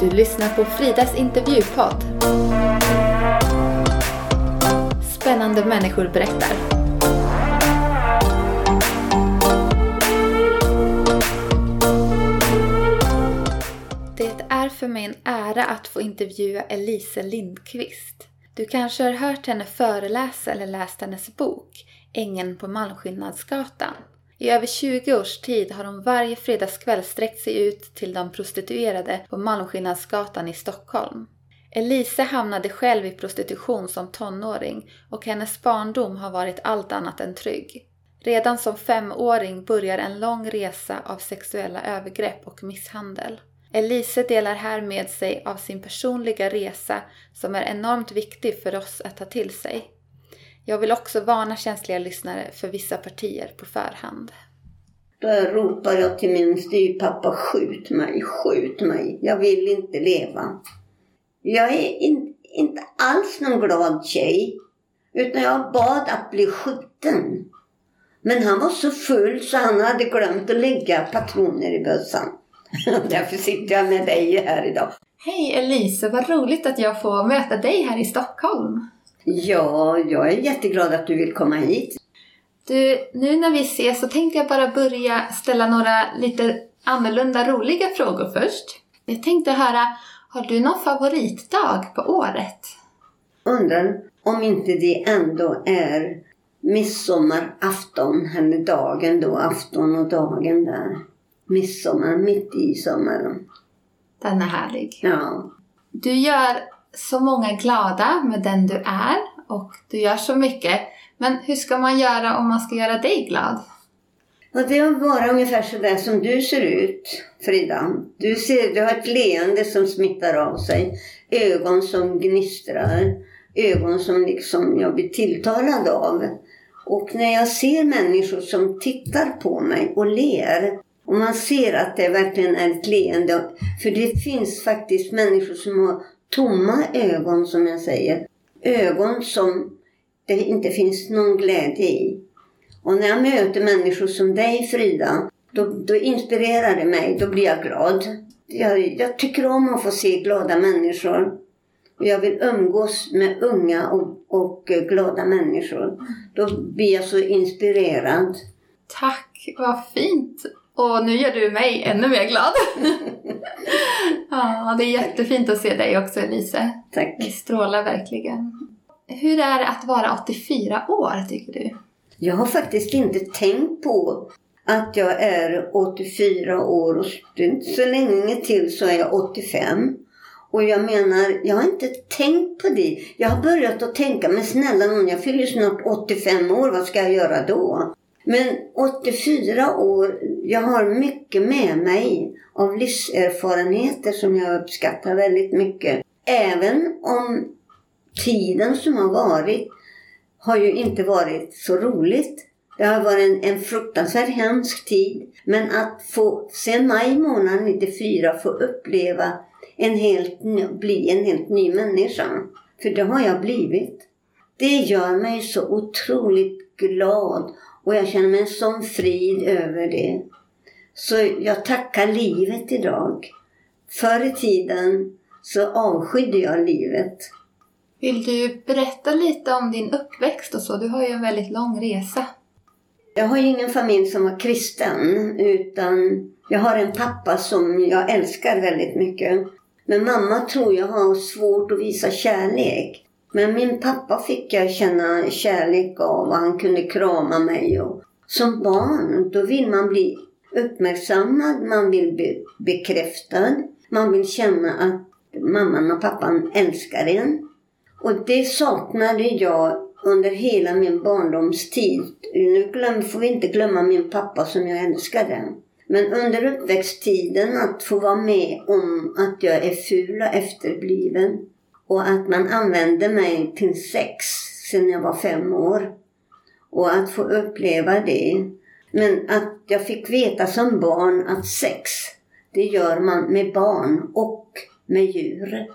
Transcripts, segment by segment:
Du lyssnar på Fridas intervjupodd. Spännande människor berättar. Det är för mig en ära att få intervjua Elise Lindqvist. Du kanske har hört henne föreläsa eller läst hennes bok Ängen på Malmskillnadsgatan. I över 20 års tid har hon varje fredagskväll sträckt sig ut till de prostituerade på Malmskillnadsgatan i Stockholm. Elise hamnade själv i prostitution som tonåring och hennes barndom har varit allt annat än trygg. Redan som femåring börjar en lång resa av sexuella övergrepp och misshandel. Elise delar här med sig av sin personliga resa som är enormt viktig för oss att ta till sig. Jag vill också varna känsliga lyssnare för vissa partier på förhand. Då ropar jag till min styvpappa, skjut mig, skjut mig. Jag vill inte leva. Jag är in, inte alls någon glad tjej. Utan jag bad att bli skjuten. Men han var så full så han hade glömt att lägga patroner i bössan. Därför sitter jag med dig här idag. Hej Elise, vad roligt att jag får möta dig här i Stockholm. Ja, jag är jätteglad att du vill komma hit. Du, nu när vi ses så tänkte jag bara börja ställa några lite annorlunda roliga frågor först. Jag tänkte höra, har du någon favoritdag på året? Undrar om inte det ändå är midsommarafton, eller dagen då, afton och dagen där. Midsommar, mitt i sommaren. Den är härlig. Ja. Du gör så många glada med den du är och du gör så mycket. Men hur ska man göra om man ska göra dig glad? Och det är att vara ungefär så där som du ser ut, Frida. Du, ser, du har ett leende som smittar av sig. Ögon som gnistrar. Ögon som liksom jag blir tilltalad av. Och när jag ser människor som tittar på mig och ler och man ser att det verkligen är ett leende. För det finns faktiskt människor som har tomma ögon som jag säger. Ögon som det inte finns någon glädje i. Och när jag möter människor som dig Frida, då, då inspirerar det mig. Då blir jag glad. Jag, jag tycker om att få se glada människor. Och jag vill umgås med unga och, och glada människor. Då blir jag så inspirerad. Tack, vad fint! Och nu gör du mig ännu mer glad. ja, det är jättefint att se dig också Elise. Tack. Det strålar verkligen. Hur är det att vara 84 år tycker du? Jag har faktiskt inte tänkt på att jag är 84 år och så länge till så är jag 85. Och jag menar, jag har inte tänkt på det. Jag har börjat att tänka, men snälla någon, jag fyller snart 85 år, vad ska jag göra då? Men 84 år, jag har mycket med mig av livserfarenheter som jag uppskattar väldigt mycket. Även om tiden som har varit har ju inte varit så roligt. Det har varit en, en fruktansvärt hemsk tid. Men att få, sen maj månad 94, få uppleva en helt, bli en helt ny människa. För det har jag blivit. Det gör mig så otroligt glad och jag känner mig en sån frid över det. Så jag tackar livet idag. Förr i tiden så avskydde jag livet. Vill du berätta lite om din uppväxt och så? Du har ju en väldigt lång resa. Jag har ju ingen familj som var kristen utan jag har en pappa som jag älskar väldigt mycket. Men mamma tror jag har svårt att visa kärlek. Men min pappa fick jag känna kärlek av och han kunde krama mig. Och som barn, då vill man bli uppmärksammad, man vill bli bekräftad. Man vill känna att mamman och pappan älskar en. Och det saknade jag under hela min barndomstid. Nu glöm, får vi inte glömma min pappa som jag älskade. Men under uppväxttiden att få vara med om att jag är ful och efterbliven och att man använde mig till sex sedan jag var fem år. Och att få uppleva det. Men att jag fick veta som barn att sex, det gör man med barn och med djur.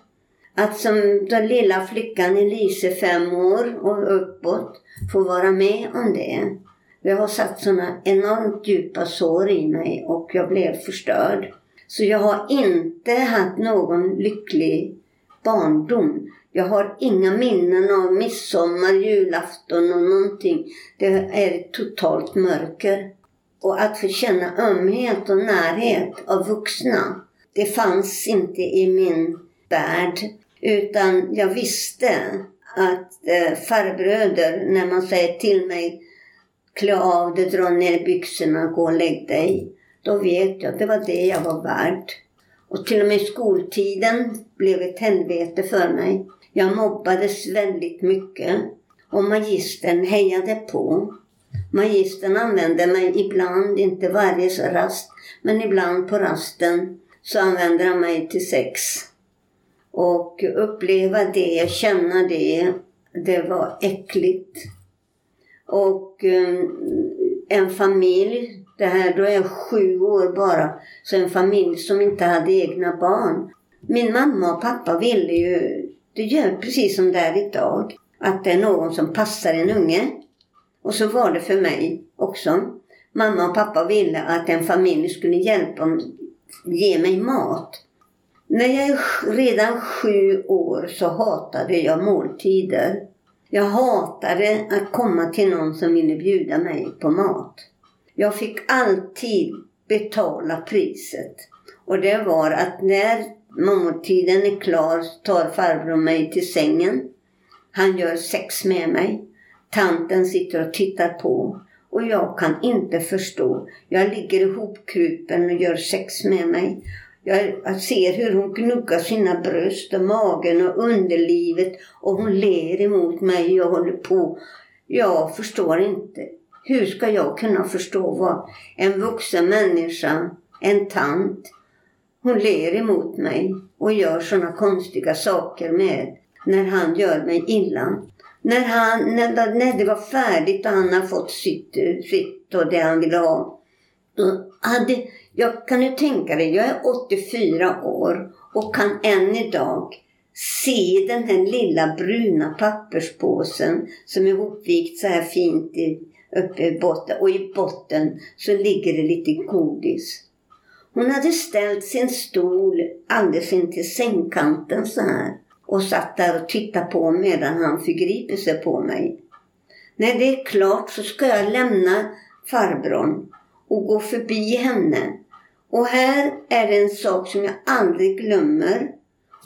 Att som den lilla flickan Elise, fem år och uppåt, få vara med om det. Det har satt såna enormt djupa sår i mig och jag blev förstörd. Så jag har inte haft någon lycklig barndom. Jag har inga minnen av midsommar, julafton och någonting. Det är totalt mörker. Och att få känna ömhet och närhet av vuxna, det fanns inte i min värld. Utan jag visste att eh, farbröder, när man säger till mig klä av dig, dra ner byxorna, gå och lägg dig. Då vet jag det var det jag var värd. Och till och med skoltiden blev ett helvete för mig. Jag mobbades väldigt mycket. Och magistern hejade på. Magistern använde mig ibland, inte varje rast, men ibland på rasten så använde han mig till sex. Och uppleva det, känna det, det var äckligt. Och eh, en familj, det här då är jag sju år bara, så en familj som inte hade egna barn. Min mamma och pappa ville ju, det gör precis som det är idag, att det är någon som passar en unge. Och så var det för mig också. Mamma och pappa ville att en familj skulle hjälpa mig, ge mig mat. När jag är redan sju år så hatade jag måltider. Jag hatade att komma till någon som ville bjuda mig på mat. Jag fick alltid betala priset. Och det var att när måltiden är klar tar farbror mig till sängen. Han gör sex med mig. Tanten sitter och tittar på. Och jag kan inte förstå. Jag ligger ihopkrupen och gör sex med mig. Jag ser hur hon gnuggar sina bröst och magen och underlivet och hon ler emot mig och håller på. Jag förstår inte. Hur ska jag kunna förstå vad en vuxen människa, en tant, hon ler emot mig och gör sådana konstiga saker med när han gör mig illa. När, han, när, när det var färdigt och han har fått sitt, sitt och det han ville ha. Då hade, jag kan ju tänka dig, jag är 84 år och kan än idag se den här lilla bruna papperspåsen som är hopvikt så här fint i, uppe i botten. Och i botten så ligger det lite godis. Hon hade ställt sin stol alldeles intill sängkanten så här och satt där och tittade på medan han förgriper sig på mig. När det är klart så ska jag lämna farbrorn och gå förbi henne. Och här är det en sak som jag aldrig glömmer.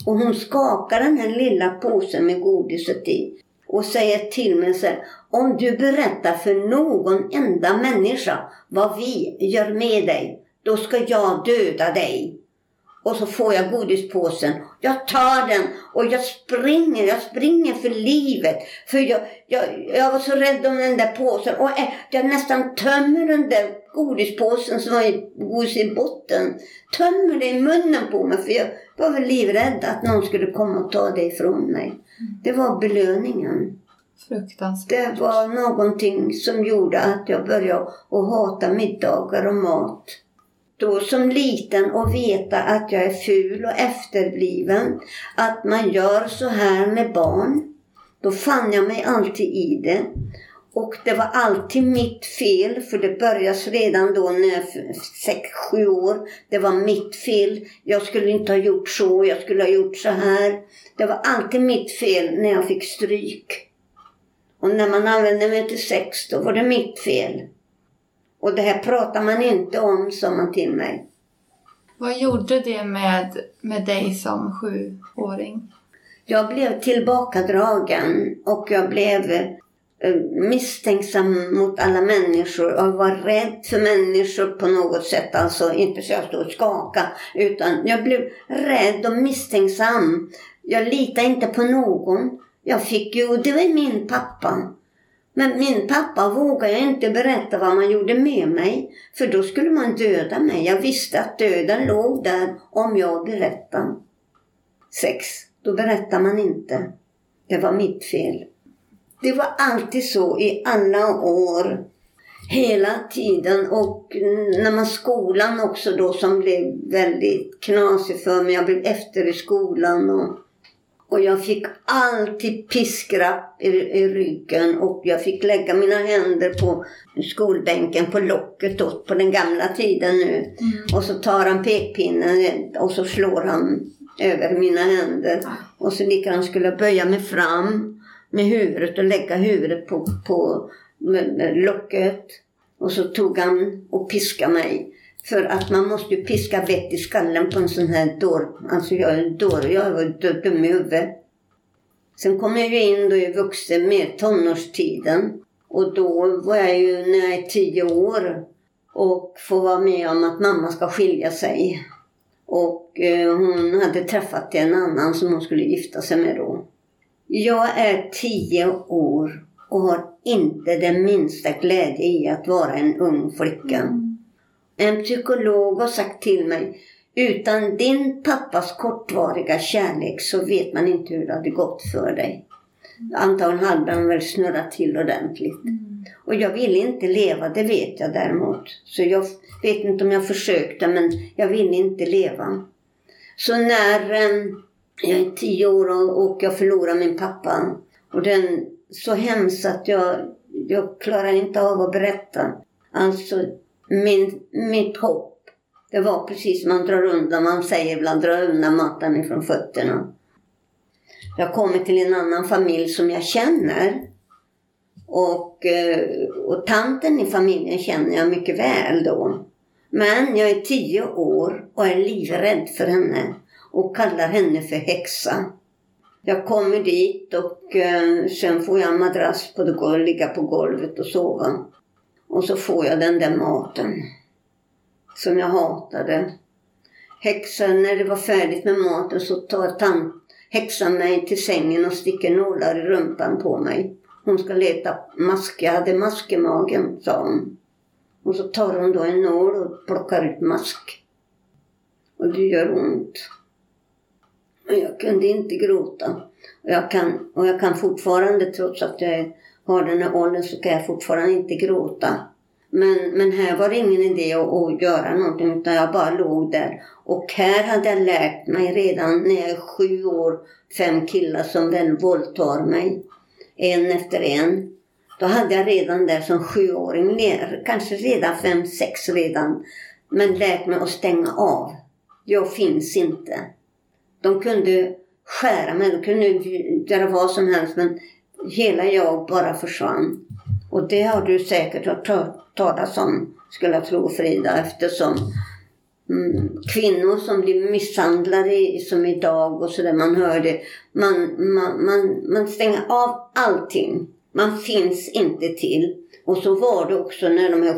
Och hon skakar den här lilla påsen med godiset i och säger till mig så här, om du berättar för någon enda människa vad vi gör med dig, då ska jag döda dig. Och så får jag godispåsen. Jag tar den och jag springer, jag springer för livet. För jag, jag, jag var så rädd om den där påsen. Och jag nästan tömmer den där godispåsen som var godis i botten. Tömmer det i munnen på mig för jag var väl livrädd att någon skulle komma och ta det ifrån mig. Det var belöningen. Fruktansvärt. Det var någonting som gjorde att jag började att hata middagar och mat då som liten och veta att jag är ful och efterbliven, att man gör så här med barn. Då fann jag mig alltid i det. Och det var alltid mitt fel, för det började redan då när jag var 6-7 år. Det var mitt fel. Jag skulle inte ha gjort så, jag skulle ha gjort så här. Det var alltid mitt fel när jag fick stryk. Och när man använde mig till sex, då var det mitt fel. Och det här pratar man inte om, sa man till mig. Vad gjorde det med, med dig som sjuåring? Jag blev tillbakadragen och jag blev eh, misstänksam mot alla människor och var rädd för människor på något sätt. Alltså inte så jag stod och skakade utan jag blev rädd och misstänksam. Jag litade inte på någon. Jag fick ju, det var min pappa. Men min pappa vågade inte berätta vad man gjorde med mig, för då skulle man döda mig. Jag visste att döden låg där om jag berättade. Sex, då berättar man inte. Det var mitt fel. Det var alltid så i alla år. Hela tiden och när man skolan också då som blev väldigt knasig för mig. Jag blev efter i skolan och och jag fick alltid piskrapp i, i ryggen och jag fick lägga mina händer på skolbänken på locket då, på den gamla tiden nu. Mm. Och så tar han pekpinnen och så slår han över mina händer. Och så lika han skulle böja mig fram med huvudet och lägga huvudet på, på med, med locket. Och så tog han och piskade mig. För att man måste ju piska vett i skallen på en sån här dår. Alltså jag är dåre, jag var dum i huvudet. Sen kom jag ju in då jag vuxen med tonårstiden. Och då var jag ju när jag är tio år och får vara med om att mamma ska skilja sig. Och eh, hon hade träffat en annan som hon skulle gifta sig med då. Jag är tio år och har inte den minsta glädje i att vara en ung flicka. Mm. En psykolog har sagt till mig utan din pappas kortvariga kärlek så vet man inte hur det hade gått för dig. Antagligen hade han väl snurrat till ordentligt. Mm. Och jag ville inte leva, det vet jag däremot. Så jag vet inte om jag försökte, men jag ville inte leva. Så när eh, jag är tio år och, och jag förlorar min pappa. Och den så hemskt att jag, jag klarar inte av att berätta. Alltså, min, mitt hopp, det var precis som man drar undan, man säger ibland, dra undan mattan ifrån fötterna. Jag kommer till en annan familj som jag känner. Och, eh, och tanten i familjen känner jag mycket väl då. Men jag är tio år och är livrädd för henne och kallar henne för häxa. Jag kommer dit och eh, sen får jag en madrass på det golv, ligga på golvet och sova. Och så får jag den där maten som jag hatade. Häxan, när det var färdigt med maten så tar tant, häxan mig till sängen och sticker nålar i rumpan på mig. Hon ska leta mask. Jag hade mask i magen, sa hon. Och så tar hon då en nål och plockar ut mask. Och det gör ont. Och jag kunde inte gråta. Och jag kan, och jag kan fortfarande, trots att jag är har den här åldern, så kan jag fortfarande inte gråta. Men, men här var det ingen idé att, att göra någonting utan jag bara låg där. Och här hade jag lärt mig redan när jag är sju år, fem killar som väl våldtar mig. En efter en. Då hade jag redan där som sjuåring, kanske redan fem, sex redan, men lärt mig att stänga av. Jag finns inte. De kunde skära mig, de kunde göra vad som helst men hela jag bara försvann. Och det har du säkert hört talas om, skulle jag tro Frida, eftersom mm, kvinnor som blir misshandlade som idag och sådär, man hör det. Man, man, man, man stänger av allting. Man finns inte till. Och så var det också när de här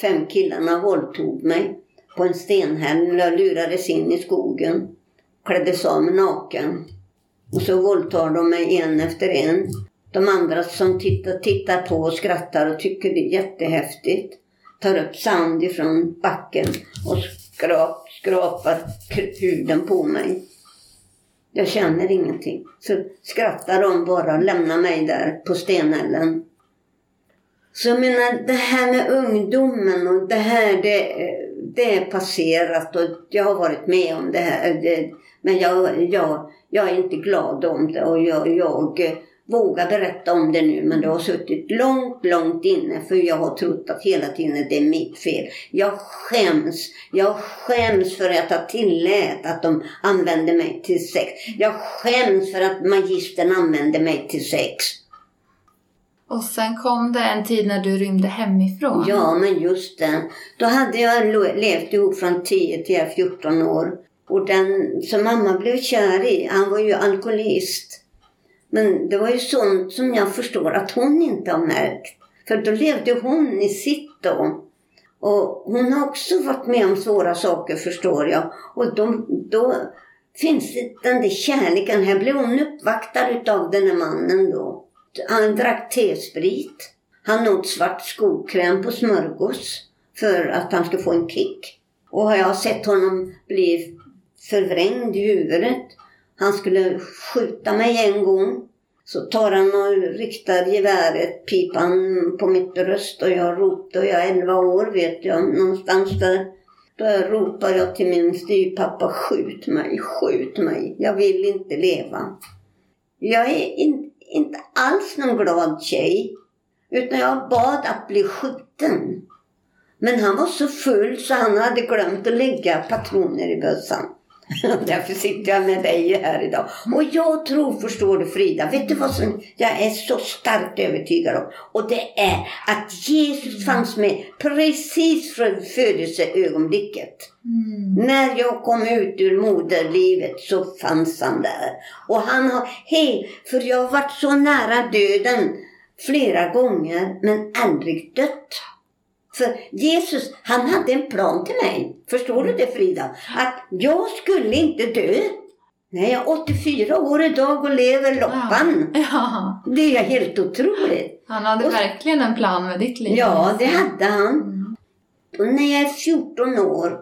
fem killarna våldtog mig på en stenhäll. Jag lurades in i skogen, kläddes av mig naken. Och så våldtar de mig en efter en. De andra som tittar, tittar på och skrattar och tycker det är jättehäftigt tar upp sand ifrån backen och skrap, skrapar huden på mig. Jag känner ingenting. Så skrattar de bara och lämnar mig där på stenällen. Så jag menar, det här med ungdomen och det här, det, det är passerat och jag har varit med om det här. Det, men jag, jag, jag är inte glad om det och jag, jag vågar berätta om det nu men det har suttit långt, långt inne för jag har trott att hela tiden det är mitt fel. Jag skäms. Jag skäms för att jag tillät att de använde mig till sex. Jag skäms för att magistern använde mig till sex. Och sen kom det en tid när du rymde hemifrån. Ja, men just det. Då hade jag levt ihop från 10 till 14 år. Och den som mamma blev kär i, han var ju alkoholist. Men det var ju sånt som jag förstår att hon inte har märkt. För då levde hon i sitt då. Och hon har också varit med om svåra saker förstår jag. Och då, då finns det den där kärleken. Här blev hon uppvaktad utav den här mannen då. Han drack T-sprit. Han åt svart skokräm på smörgås för att han skulle få en kick. Och har jag sett honom bli förvrängd i huvudet. Han skulle skjuta mig en gång. Så tar han och riktar geväret, pipan på mitt bröst och jag ropar, och jag är 11 år vet jag, någonstans där. Då ropar jag till min styrpappa, skjut mig, skjut mig, jag vill inte leva. Jag är in, inte alls någon glad tjej. Utan jag bad att bli skjuten. Men han var så full så han hade glömt att lägga patroner i bössan. Därför sitter jag med dig här idag. Och jag tror, förstår du Frida, vet du vad som jag är så starkt övertygad om? Och det är att Jesus fanns med precis från födelseögonblicket. Mm. När jag kom ut ur moderlivet så fanns han där. Och han har, hej, för jag har varit så nära döden flera gånger men aldrig dött. För Jesus, han hade en plan till mig. Förstår du det Frida? Att jag skulle inte dö. Nej, jag är 84 år idag och lever loppan. Ja. ja. Det är helt otroligt. Han hade och, verkligen en plan med ditt liv. Ja, det hade han. Mm. Och när jag är 14 år,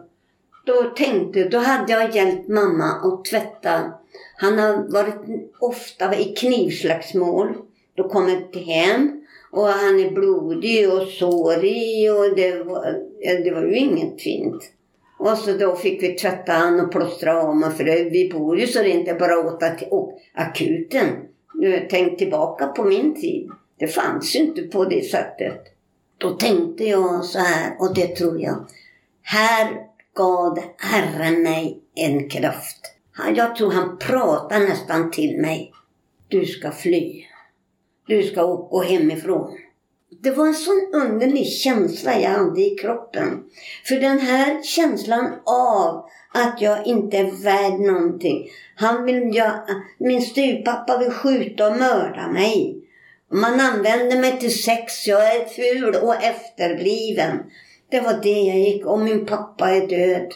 då tänkte, då hade jag hjälpt mamma att tvätta. Han har varit ofta i knivslagsmål. Då kom jag hem och han är blodig och sårig och det var, det var ju inget fint. Och så då fick vi tvätta han och plåstra om för det, vi bor ju så det inte bara åt till oh, akuten. Tänk tillbaka på min tid. Det fanns ju inte på det sättet. Då tänkte jag så här, och det tror jag. Här gav Herren mig en kraft. Jag tror han pratade nästan till mig. Du ska fly. Du ska gå hemifrån. Det var en sån underlig känsla jag hade i kroppen. För den här känslan av att jag inte är värd någonting. Han vill, jag, min styvpappa vill skjuta och mörda mig. Man använder mig till sex, jag är ful och efterbliven. Det var det jag gick, och min pappa är död.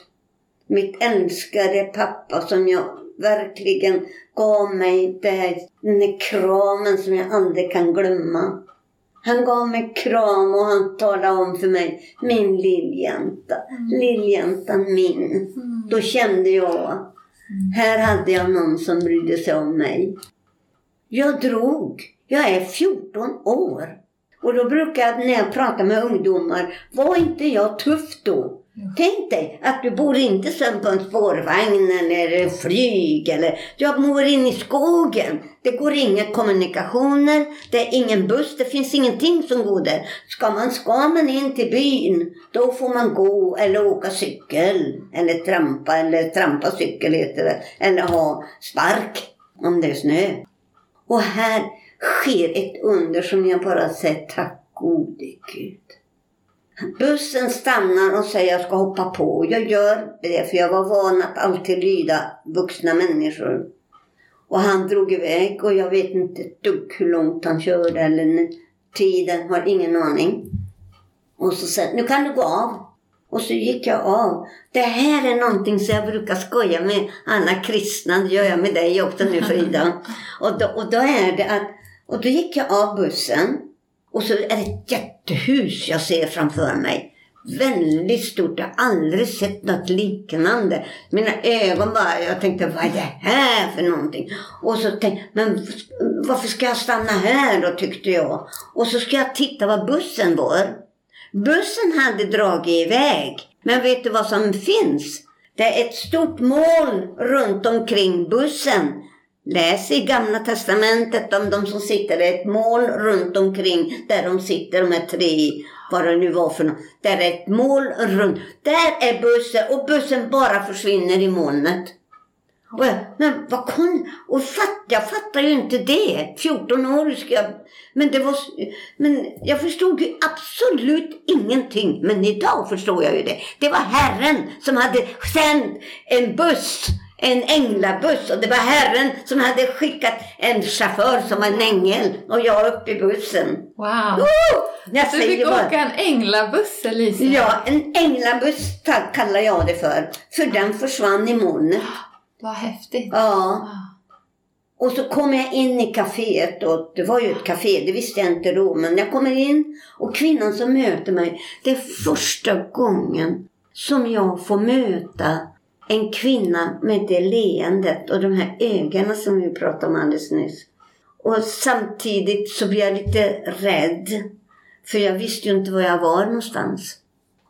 Mitt älskade pappa som jag verkligen gav mig den där kramen som jag aldrig kan glömma. Han gav mig kram och han talade om för mig, min lilljänta, mm. lilljäntan min. Mm. Då kände jag, mm. här hade jag någon som brydde sig om mig. Jag drog, jag är 14 år. Och då brukar jag när jag pratar med ungdomar, var inte jag tuff då? Tänk dig att du bor inte sen på en spårvagn eller flyg eller jag bor inne i skogen. Det går inga kommunikationer, det är ingen buss, det finns ingenting som går där. Ska man, ska man in till byn, då får man gå eller åka cykel eller trampa eller trampa cykel heter det. Eller ha spark om det är snö. Och här sker ett under som jag bara säger tack gode Gud. Bussen stannar och säger jag ska hoppa på. Jag gör det för jag var van att alltid lyda vuxna människor. Och han drog iväg och jag vet inte ett dugg hur långt han körde eller tiden, har ingen aning. Och så sa nu kan du gå av. Och så gick jag av. Det här är någonting som jag brukar skoja med alla kristna, det gör jag med dig också nu Frida. och, då, och då är det att, och då gick jag av bussen och så är det ett jättehus jag ser framför mig. Väldigt stort. Jag har aldrig sett något liknande. Mina ögon bara, jag tänkte vad är det här för någonting? Och så tänkte men varför ska jag stanna här då tyckte jag. Och så ska jag titta var bussen var. Bussen hade dragit iväg. Men vet du vad som finns? Det är ett stort moln runt omkring bussen. Läs i Gamla Testamentet om de som sitter i ett mål runt omkring där de sitter, de här tre, vad det nu var för något. Där är ett mål runt. Där är bussen och bussen bara försvinner i molnet. Och jag, men vad kon... Och fatt, jag fattar ju inte det. 14 år ska jag... Men det var... Men jag förstod ju absolut ingenting. Men idag förstår jag ju det. Det var Herren som hade sänt en buss en änglabuss och det var Herren som hade skickat en chaufför som var en ängel och jag uppe i bussen. Wow! Oh! Jag du fick bara, åka en änglabuss Elisa? Ja, en änglabuss kallar jag det för. För den försvann i molnet. Vad häftigt. Ja. Och så kom jag in i kaféet och det var ju ett kafé, det visste jag inte då. Men jag kommer in och kvinnan som möter mig, det är första gången som jag får möta en kvinna med det leendet och de här ögonen som vi pratade om alldeles nyss. Och samtidigt så blev jag lite rädd. För jag visste ju inte var jag var någonstans.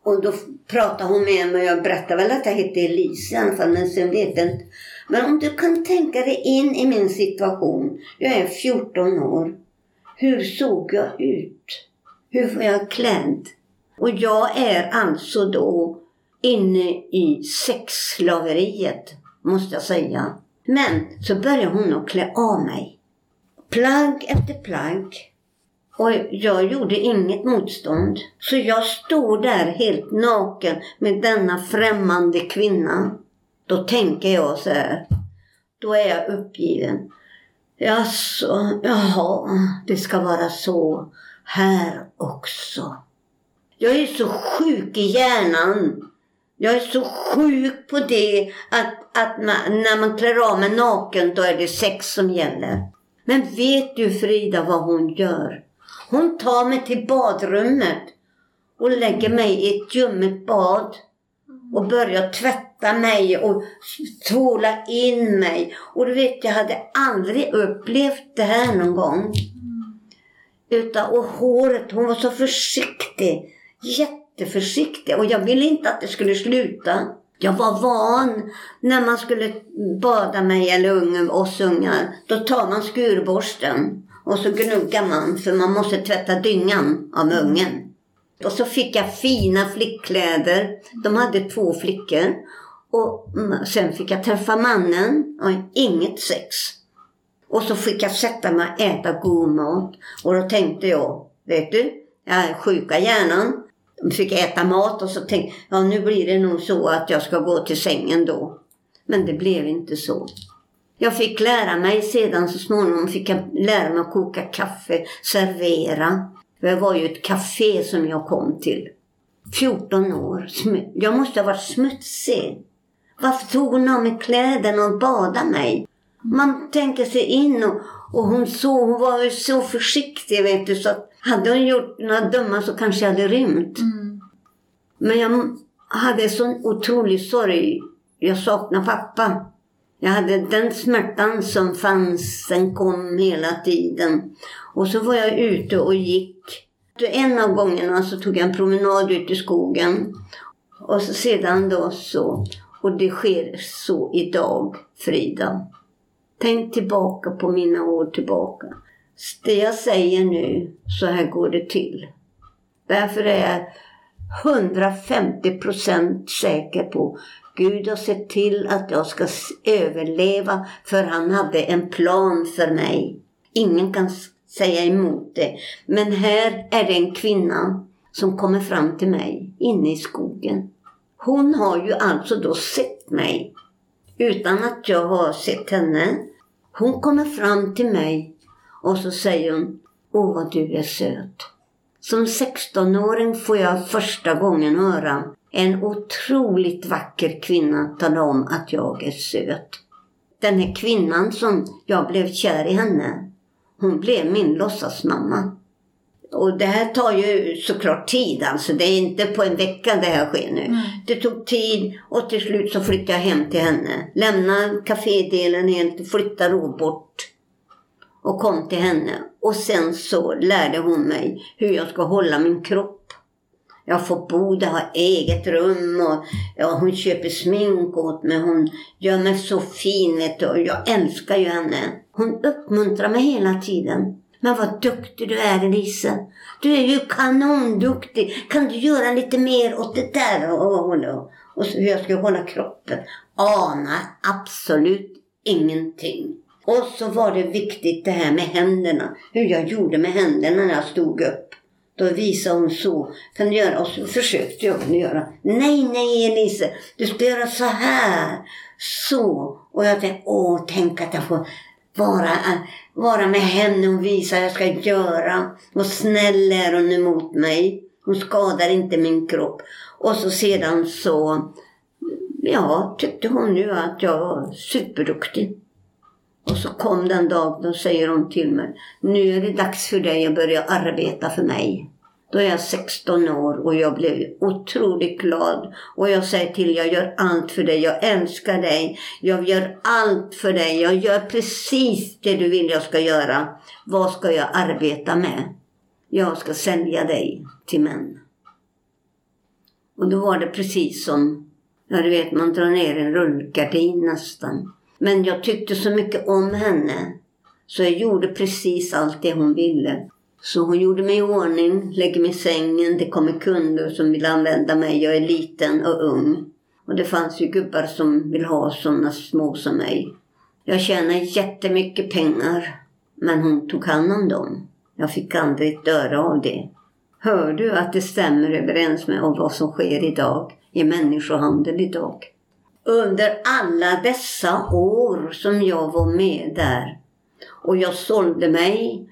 Och då pratade hon med mig och jag berättade väl att jag hette Elise i alla fall. Men sen vet jag inte Men om du kan tänka dig in i min situation. Jag är 14 år. Hur såg jag ut? Hur var jag klädd? Och jag är alltså då inne i sexslaveriet, måste jag säga. Men så började hon att klä av mig. Plagg efter plagg. Och jag gjorde inget motstånd. Så jag stod där helt naken med denna främmande kvinna. Då tänker jag så här. Då är jag uppgiven. Jaså, jaha, det ska vara så här också. Jag är så sjuk i hjärnan. Jag är så sjuk på det att, att man, när man klär av mig naken då är det sex som gäller. Men vet du Frida vad hon gör? Hon tar mig till badrummet och lägger mig i ett ljummet bad och börjar tvätta mig och tvåla in mig. Och du vet, jag hade aldrig upplevt det här någon gång. Utan, och håret, hon var så försiktig. Jätteförsiktig. Och jag ville inte att det skulle sluta. Jag var van när man skulle bada mig eller unge, oss ungar. Då tar man skurborsten och så gnuggar man för man måste tvätta dyngan av ungen. Och så fick jag fina flickkläder. De hade två flickor. Och sen fick jag träffa mannen och inget sex. Och så fick jag sätta mig och äta god mat. Och då tänkte jag, vet du, jag är sjuka hjärnan. Fick äta mat och så tänkte jag, ja nu blir det nog så att jag ska gå till sängen då. Men det blev inte så. Jag fick lära mig sedan så småningom fick jag lära mig att koka kaffe, servera. Det var ju ett café som jag kom till. 14 år. Jag måste ha varit smutsig. Varför tog hon av mig kläderna och badade mig? Man tänker sig in och, och hon, så, hon var ju så försiktig vet du så att hade hon gjort några dumma så kanske jag hade rymt. Mm. Men jag hade sån otrolig sorg. Jag saknar pappa. Jag hade den smärtan som fanns, den kom hela tiden. Och så var jag ute och gick. En av gångerna så tog jag en promenad ut i skogen. Och så sedan då så, och det sker så idag, Frida. Tänk tillbaka på mina år tillbaka. Det jag säger nu, så här går det till. Därför är jag 150 procent säker på Gud har sett till att jag ska överleva för han hade en plan för mig. Ingen kan säga emot det. Men här är det en kvinna som kommer fram till mig inne i skogen. Hon har ju alltså då sett mig utan att jag har sett henne. Hon kommer fram till mig och så säger hon Åh vad du är söt. Som 16-åring får jag första gången höra en otroligt vacker kvinna tala om att jag är söt. Den här kvinnan som jag blev kär i henne, hon blev min låtsasmamma. Och det här tar ju såklart tid alltså. Det är inte på en vecka det här sker nu. Mm. Det tog tid och till slut så flyttade jag hem till henne. Lämnade kafédelen helt, flyttade då bort. Och kom till henne. Och sen så lärde hon mig hur jag ska hålla min kropp. Jag får bo där, ha eget rum och ja, hon köper smink åt mig. Hon gör mig så fin vet du, och jag älskar ju henne. Hon uppmuntrar mig hela tiden. Men vad duktig du är Elise. Du är ju kanonduktig. Kan du göra lite mer åt det där? Och, och, och, och så hur jag ska hålla kroppen. Anar absolut ingenting. Och så var det viktigt det här med händerna. Hur jag gjorde med händerna när jag stod upp. Då visade hon så. Kan du göra? Och så försökte jag göra. Nej, nej Elise. Du ska göra så här. Så. Och jag tänkte, åh, tänk att jag får vara, vara med henne och visa vad jag ska göra. Och snäll är hon emot mig. Hon skadar inte min kropp. Och så sedan så, ja, tyckte hon ju att jag var superduktig. Och så kom den dagen, då säger hon till mig, nu är det dags för dig att börja arbeta för mig. Då är jag 16 år och jag blev otroligt glad. Och jag säger till jag gör allt för dig, jag älskar dig. Jag gör allt för dig, jag gör precis det du vill jag ska göra. Vad ska jag arbeta med? Jag ska sälja dig till män. Och då var det precis som, ja du vet man drar ner en rullgardin nästan. Men jag tyckte så mycket om henne. Så jag gjorde precis allt det hon ville. Så hon gjorde mig i ordning, lägger mig i sängen, det kommer kunder som vill använda mig. Jag är liten och ung. Och det fanns ju gubbar som vill ha sådana små som mig. Jag tjänade jättemycket pengar. Men hon tog hand om dem. Jag fick aldrig ett öre av det. Hör du att det stämmer överens med vad som sker idag i människohandel idag? Under alla dessa år som jag var med där och jag sålde mig.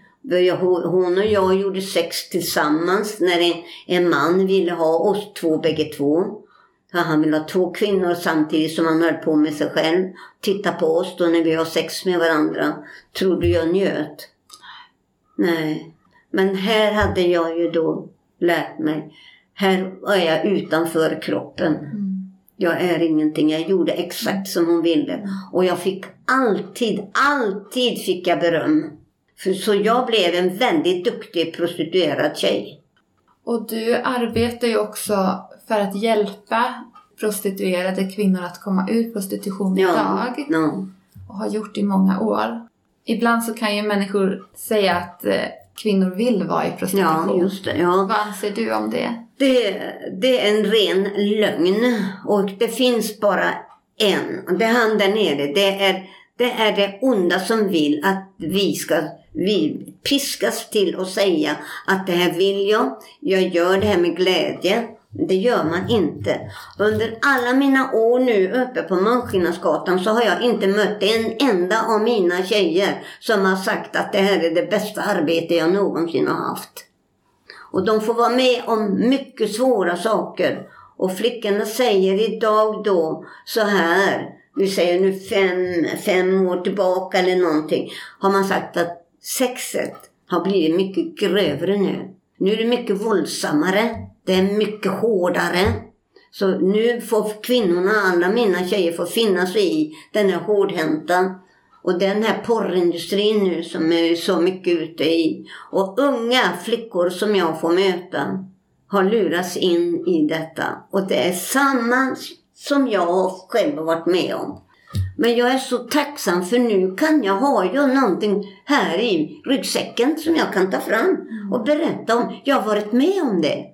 Hon och jag gjorde sex tillsammans när en, en man ville ha oss två bägge två. Han ville ha två kvinnor samtidigt som han höll på med sig själv. Titta på oss då när vi har sex med varandra. Tror du jag njöt? Nej. Men här hade jag ju då lärt mig. Här är jag utanför kroppen. Mm. Jag är ingenting. Jag gjorde exakt som hon ville. Mm. Och jag fick alltid, alltid fick jag beröm. För så jag blev en väldigt duktig prostituerad tjej. Och du arbetar ju också för att hjälpa prostituerade kvinnor att komma ur prostitution ja, idag. Ja. Och har gjort i många år. Ibland så kan ju människor säga att eh, kvinnor vill vara i prostitution. Ja, just det. Ja. Vad anser du om det? Det? Det är en ren lögn. Och det finns bara en. Det är han där nere. Det är, det är det onda som vill att vi ska vi piskas till att säga att det här vill jag. Jag gör det här med glädje. Det gör man inte. Under alla mina år nu uppe på Malmskillnadsgatan så har jag inte mött en enda av mina tjejer som har sagt att det här är det bästa arbete jag någonsin har haft. Och de får vara med om mycket svåra saker. Och flickorna säger idag då så här, vi säger nu fem, fem år tillbaka eller någonting, har man sagt att sexet har blivit mycket grövre nu. Nu är det mycket våldsammare. Det är mycket hårdare. Så nu får kvinnorna, alla mina tjejer, får finna sig i den här hårdhänta och den här porrindustrin nu som är så mycket ute i. Och unga flickor som jag får möta har lurats in i detta. Och det är samma som jag själv har varit med om. Men jag är så tacksam för nu kan jag ha ju någonting här i ryggsäcken som jag kan ta fram och berätta om. Jag har varit med om det.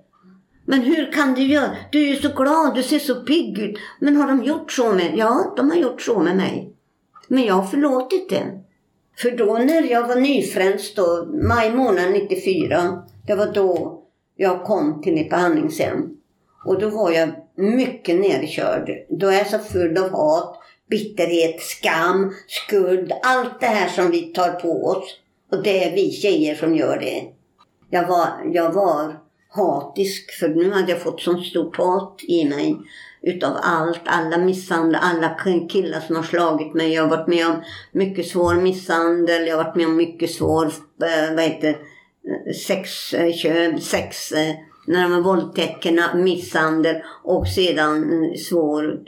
Men hur kan du göra? Du är ju så glad, du ser så pigg ut. Men har de gjort så med Ja, de har gjort så med mig. Men jag har förlåtit det. För då när jag var nyfrälst då, maj månad 94, det var då jag kom till mitt behandlingshem. Och då var jag mycket nerkörd. Då är jag så full av hat, bitterhet, skam, skuld, allt det här som vi tar på oss. Och det är vi tjejer som gör det. Jag var, jag var hatisk för nu hade jag fått sånt stort hat i mig utav allt, alla misshandel, alla killar som har slagit mig. Jag har varit med om mycket svår misshandel, jag har varit med om mycket svår, eh, vad heter sexköp, eh, eh sex, eh, när de var våldtäkterna, misshandel och sedan eh, svår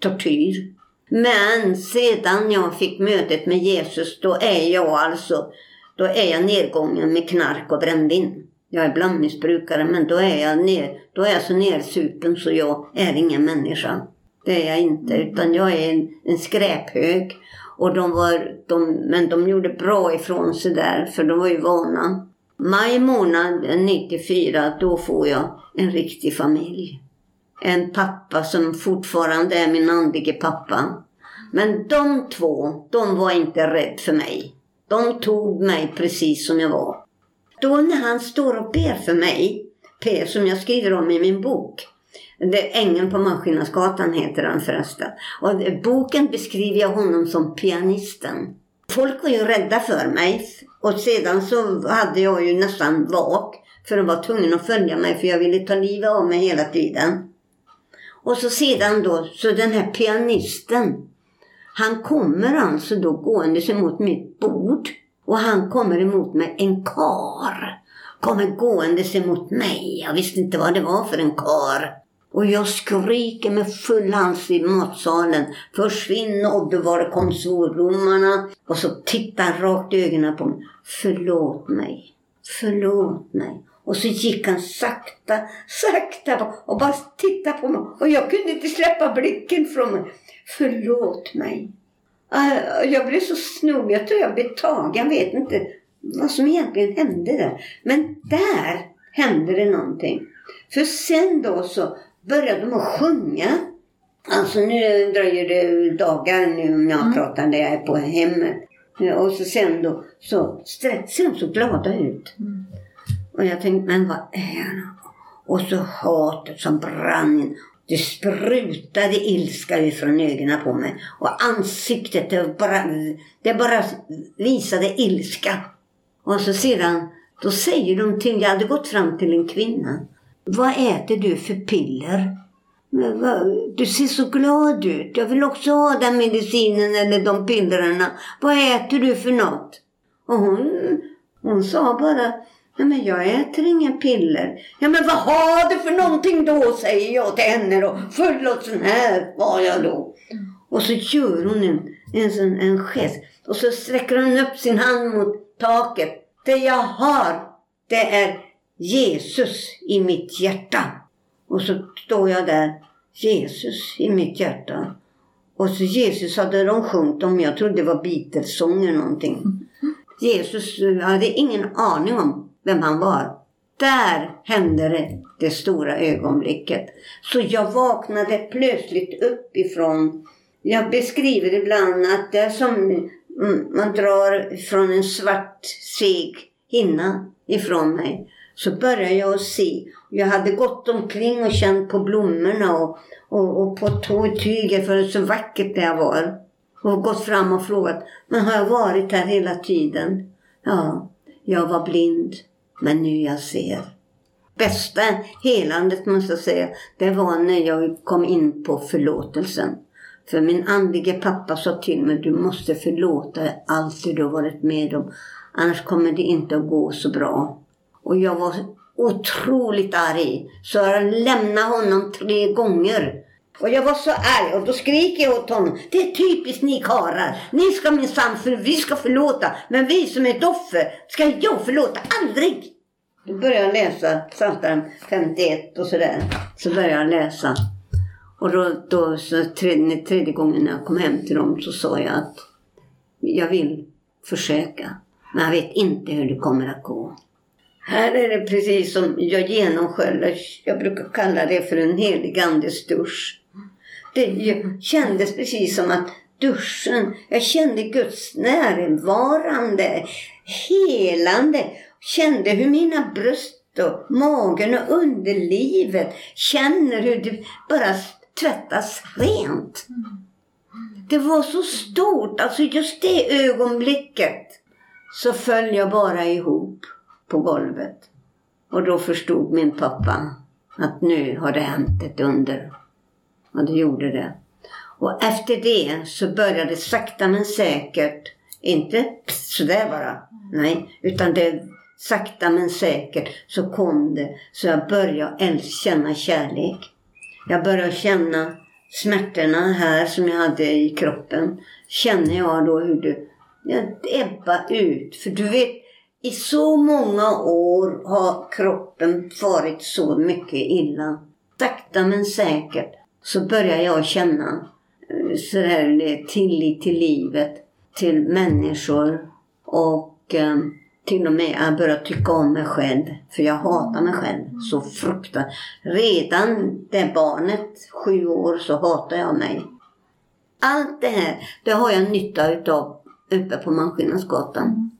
tortyr. Men sedan jag fick mötet med Jesus, då är jag alltså, då är jag nedgången med knark och brännvin. Jag är blandmissbrukare men då är jag, ner, då är jag så nersupen så jag är ingen människa. Det är jag inte utan jag är en, en skräphög. Och de var, de, men de gjorde bra ifrån sig där för de var ju vana. Maj månad 94 då får jag en riktig familj. En pappa som fortfarande är min andlige pappa. Men de två, de var inte rädda för mig. De tog mig precis som jag var. Då när han står och ber för mig, P som jag skriver om i min bok. Det, Ängeln på Malmskillnadsgatan heter han förresten. Och boken beskriver jag honom som pianisten. Folk var ju rädda för mig. Och sedan så hade jag ju nästan vak. För de var tvungna att följa mig för jag ville ta livet av mig hela tiden. Och så sedan då, så den här pianisten. Han kommer alltså då gåendes emot mitt bord. Och han kommer emot mig, en kar kommer gåendes emot mig. Jag visste inte vad det var för en kar. Och jag skriker med full hals i matsalen. Försvinn Oddevare det kom svordomarna. Och så tittar han rakt i ögonen på mig. Förlåt mig. Förlåt mig. Och så gick han sakta, sakta och bara tittade på mig. Och jag kunde inte släppa blicken från mig. Förlåt mig. Ah, Jag blev så snodd. Jag tror jag blev tagen. Jag vet inte vad som egentligen hände där. Men där hände det någonting. För sen då så började de att sjunga. Alltså nu dröjer det dagar nu om jag Mm. pratar när jag är på hemmet. Och så sen då så ser de så glada ut. Mm. Och jag tänkte, men vad är det? Och så hatet som brann in. Det sprutade ilska ifrån ögonen på mig. Och ansiktet, det bara, det bara visade ilska. Och så sedan, då säger de till, jag hade gått fram till en kvinna. Vad äter du för piller? Du ser så glad ut. Jag vill också ha den medicinen eller de pillerna. Vad äter du för något? Och hon, hon sa bara, nej men jag äter inga piller. Ja men vad har du för någonting då, säger jag till henne då. Förlåt, sån här var jag då. Och så gör hon en, en, sån, en gest. Och så sträcker hon upp sin hand mot taket. Det jag har, det är Jesus i mitt hjärta. Och så står jag där, Jesus i mitt hjärta. Och så Jesus hade de sjungit om, jag trodde det var Beatles-sång eller någonting. Jesus, jag hade ingen aning om vem han var. Där hände det, det stora ögonblicket. Så jag vaknade plötsligt uppifrån. Jag beskriver ibland att det är som mm, man drar från en svart seg hinna ifrån mig. Så började jag att se. Jag hade gått omkring och känt på blommorna och, och, och på tå- tyget för så vackert det var. Och gått fram och frågat, men har jag varit här hela tiden? Ja, jag var blind, men nu jag ser. Bästa helandet måste jag säga, det var när jag kom in på förlåtelsen. För min andlige pappa sa till mig, du måste förlåta allt det du har varit med om. Annars kommer det inte att gå så bra. Och jag var otroligt arg. Så jag lämnade honom tre gånger. Och jag var så arg och då skriker jag åt honom. Det är typiskt ni karlar. Ni ska minsann, för vi ska förlåta. Men vi som är ett offer, ska jag förlåta? Aldrig! Då började jag läsa Psaltaren 51 och sådär. Så började jag läsa. Och då, då så tredje, tredje gången när jag kom hem till dem så sa jag att jag vill försöka. Men jag vet inte hur det kommer att gå. Här är det precis som jag genomsköljde. Jag brukar kalla det för en helig andes dusch. Det ju- kändes precis som att duschen, jag kände Guds närvarande, helande. Kände hur mina bröst och magen och underlivet känner hur det bara tvättas rent. Det var så stort, alltså just det ögonblicket så föll jag bara ihop på golvet. Och då förstod min pappa att nu har det hänt ett under. Och det gjorde det. Och efter det så började det sakta men säkert, inte sådär bara, nej, utan det sakta men säkert så kom det så jag började känna kärlek. Jag började känna smärtorna här som jag hade i kroppen. Känner jag då hur det ebbar ut. För du vet, i så många år har kroppen varit så mycket illa. Sakta men säkert så börjar jag känna eh, sådär det, tillit till livet, till människor och eh, till och med jag börjar tycka om mig själv. För jag hatar mig själv så fruktansvärt. Redan det barnet, sju år, så hatar jag mig. Allt det här, det har jag nytta utav uppe på Malmskillnadsgatan.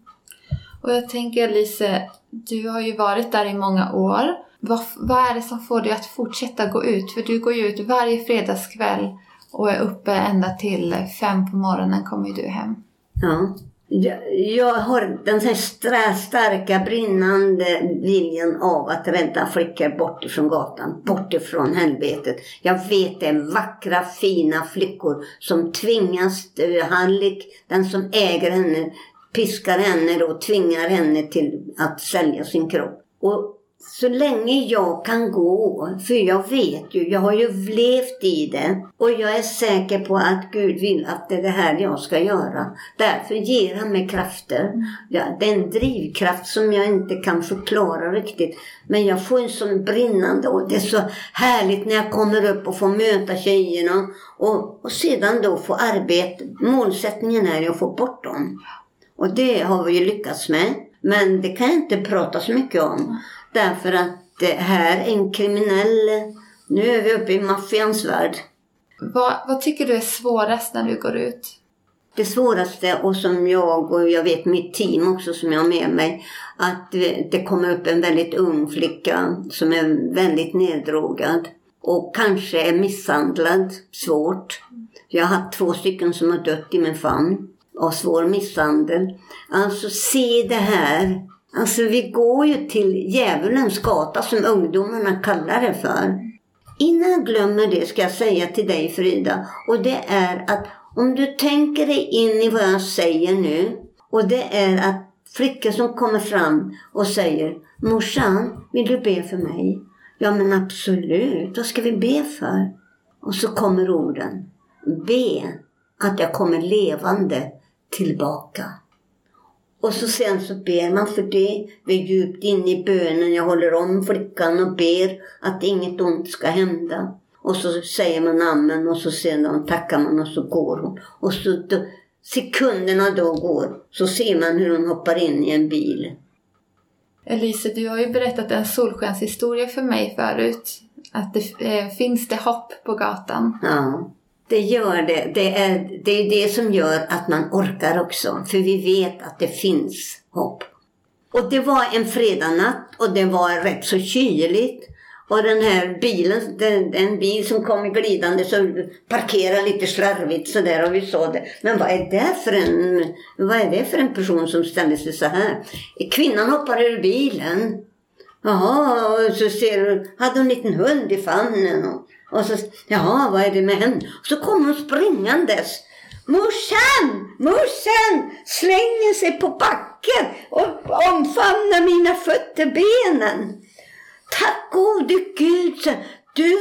Och jag tänker Lise, du har ju varit där i många år. Vad, vad är det som får dig att fortsätta gå ut? För du går ju ut varje fredagskväll och är uppe ända till fem på morgonen kommer du hem. Ja. Jag, jag har den här starka brinnande viljan av att rädda flickor bort ifrån gatan, bort ifrån helvetet. Jag vet det är vackra fina flickor som tvingas, eh, Hallik, den som äger henne, piskar henne och tvingar henne till att sälja sin kropp. Och så länge jag kan gå, för jag vet ju, jag har ju levt i det och jag är säker på att Gud vill att det är det här jag ska göra. Därför ger han mig krafter. Ja, det är en drivkraft som jag inte kan förklara riktigt. Men jag får en sån brinnande och det är så härligt när jag kommer upp och får möta tjejerna och, och sedan då få arbete. Målsättningen är att få bort dem. Och det har vi ju lyckats med. Men det kan jag inte prata så mycket om. Därför att det här är en kriminell... Nu är vi uppe i maffians värld. Vad, vad tycker du är svårast när du går ut? Det svåraste och som jag och jag vet mitt team också som jag har med mig. Att det kommer upp en väldigt ung flicka som är väldigt neddrogad. Och kanske är misshandlad svårt. Jag har haft två stycken som har dött i min famn av svår misshandel. Alltså se det här Alltså vi går ju till djävulens gata som ungdomarna kallar det för. Innan jag glömmer det ska jag säga till dig Frida och det är att om du tänker dig in i vad jag säger nu och det är att flickor som kommer fram och säger Morsan, vill du be för mig? Ja men absolut, vad ska vi be för? Och så kommer orden. Be att jag kommer levande tillbaka. Och så sen så ber man för det. Vi är djupt inne i bönen. Jag håller om flickan och ber att inget ont ska hända. Och så säger man amen och så sedan tackar man och så går hon. Och så då, sekunderna då går så ser man hur hon hoppar in i en bil. Elise, du har ju berättat en solskenshistoria för mig förut. Att det eh, finns det hopp på gatan. Ja. Det gör det. Det är, det är det som gör att man orkar också. För vi vet att det finns hopp. Och det var en fredagnatt och det var rätt så kyligt. Och den här bilen, den, en bil som kom glidande så parkerade lite slarvigt sådär och vi såg det. Men vad är det för en, vad är det för en person som ställer sig så här? Kvinnan hoppar ur bilen. Jaha, och så ser du, hade hon en liten hund i famnen. Och, och så, ja vad är det med henne? Och så kom hon springandes. Morsan! Morsan! Slänger sig på backen och omfamnar mina fötter, benen. Tack gode Gud, du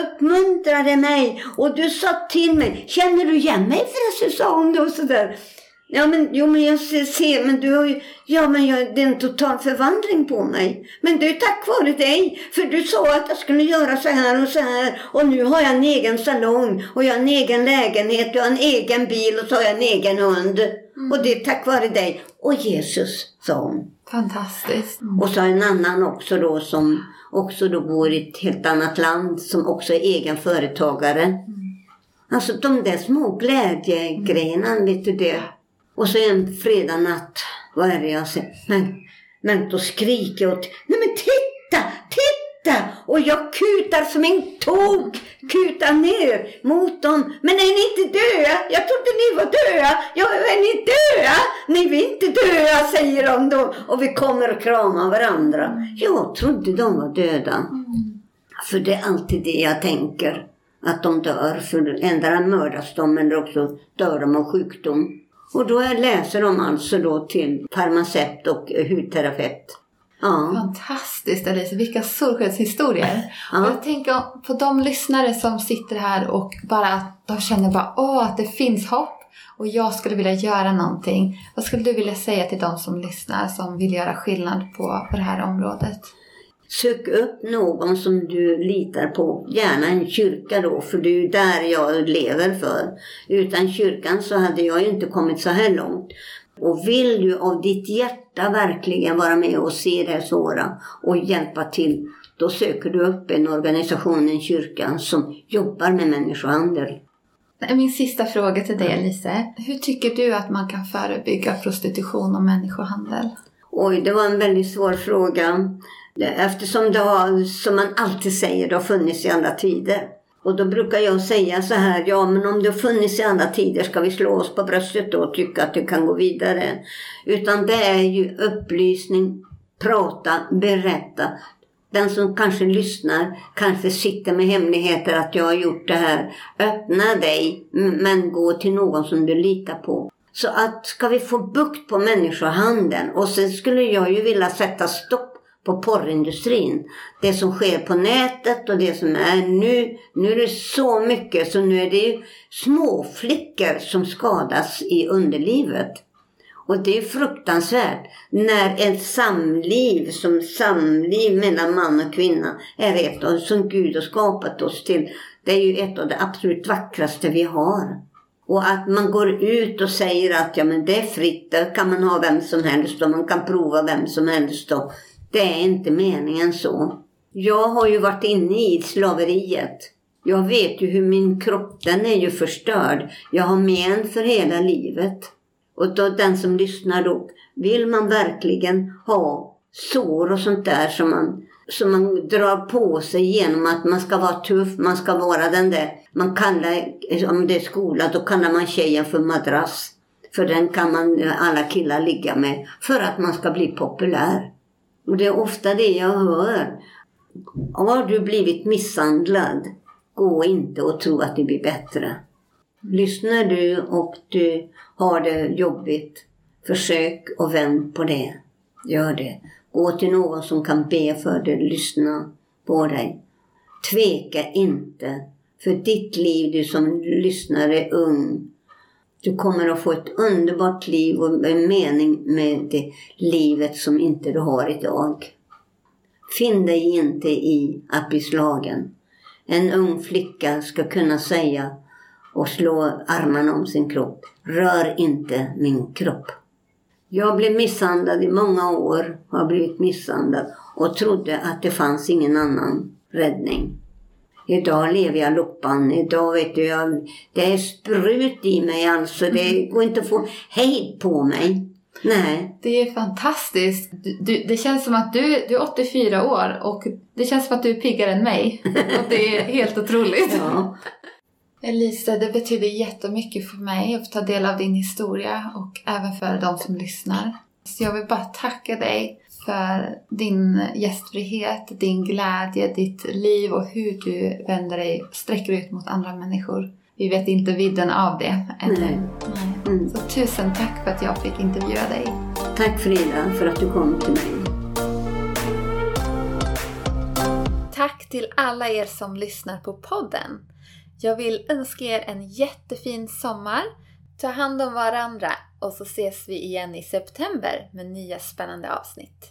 uppmuntrade mig och du sa till mig. Känner du igen mig förresten, sa hon då sådär. Ja, men, jo, men jag ser, men du har ju, ja, men jag, det är en total förvandling på mig. Men det är tack vare dig, för du sa att jag skulle göra så här och så här. Och nu har jag en egen salong och jag har en egen lägenhet, jag har en egen bil och så har jag en egen hund. Mm. Och det är tack vare dig. Och Jesus, sa hon. Fantastiskt. Mm. Och så en annan också då som också då bor i ett helt annat land som också är egen företagare. Mm. Alltså de där små glädjegrejerna, mm. vet du det. Och så en fredag natt, vad är det jag säger? Men, men då skriker jag åt, nej men titta, titta! Och jag kutar som en tok, kutar ner mot dem. Men är ni inte döda? Jag trodde ni var döda. Ja, är ni döda? Nej, vi är inte döda, säger de då. Och vi kommer och kramar varandra. Jag trodde de var döda. Mm. För det är alltid det jag tänker. Att de dör. För ändå mördas de eller också dör de av sjukdom. Och då läser de alltså då till farmaceut och hudterapeut. Ja. Fantastiskt Alice, vilka solskenshistorier. Ja. Jag tänker på de lyssnare som sitter här och bara de känner bara åh att det finns hopp och jag skulle vilja göra någonting. Vad skulle du vilja säga till de som lyssnar som vill göra skillnad på, på det här området? Sök upp någon som du litar på, gärna en kyrka då, för det är ju där jag lever för. Utan kyrkan så hade jag ju inte kommit så här långt. Och vill du av ditt hjärta verkligen vara med och se det svåra och hjälpa till, då söker du upp en organisation, en kyrka, som jobbar med människohandel. Min sista fråga till dig Elise. Hur tycker du att man kan förebygga prostitution och människohandel? Oj, det var en väldigt svår fråga. Eftersom det har, som man alltid säger, det har funnits i alla tider. Och då brukar jag säga så här, ja men om det har funnits i alla tider ska vi slå oss på bröstet då och tycka att det kan gå vidare. Utan det är ju upplysning, prata, berätta. Den som kanske lyssnar kanske sitter med hemligheter att jag har gjort det här. Öppna dig, men gå till någon som du litar på. Så att ska vi få bukt på människohandeln och sen skulle jag ju vilja sätta stopp på porrindustrin. Det som sker på nätet och det som är nu. Nu är det så mycket så nu är det små flickor som skadas i underlivet. Och det är fruktansvärt när ett samliv som samliv mellan man och kvinna är ett av som Gud har skapat oss till. Det är ju ett av det absolut vackraste vi har. Och att man går ut och säger att ja men det är fritt, där kan man ha vem som helst och man kan prova vem som helst. Och det är inte meningen så. Jag har ju varit inne i slaveriet. Jag vet ju hur min kropp, den är ju förstörd. Jag har men för hela livet. Och då den som lyssnar då, vill man verkligen ha sår och sånt där som man, som man drar på sig genom att man ska vara tuff, man ska vara den där, man kallar, om det är skola, då kallar man tjejen för madrass. För den kan man, alla killar ligga med, för att man ska bli populär. Och det är ofta det jag hör. Har du blivit misshandlad, gå inte och tro att det blir bättre. Lyssnar du och du har det jobbigt, försök och vänd på det. Gör det. Gå till någon som kan be för dig, lyssna på dig. Tveka inte. För ditt liv, du som lyssnar, är ung. Du kommer att få ett underbart liv och en mening med det livet som inte du har idag. Finn dig inte i att bli slagen. En ung flicka ska kunna säga och slå armarna om sin kropp. Rör inte min kropp. Jag blev misshandlad i många år, har blivit misshandlad och trodde att det fanns ingen annan räddning. Idag lever jag loppan. Idag vet du, jag, det är sprut i mig alltså. Det går inte att få hejd på mig. Nej. Det är fantastiskt. Du, du, det känns som att du, du är 84 år och det känns som att du är piggare än mig. Och det är helt otroligt. Ja. Elisa, det betyder jättemycket för mig att få ta del av din historia och även för de som lyssnar. Så jag vill bara tacka dig för din gästfrihet, din glädje, ditt liv och hur du vänder dig, sträcker ut mot andra människor. Vi vet inte vidden av det ännu. Nej. Nej. Mm. Så tusen tack för att jag fick intervjua dig. Tack Frida för att du kom till mig. Tack till alla er som lyssnar på podden. Jag vill önska er en jättefin sommar. Ta hand om varandra och så ses vi igen i september med nya spännande avsnitt.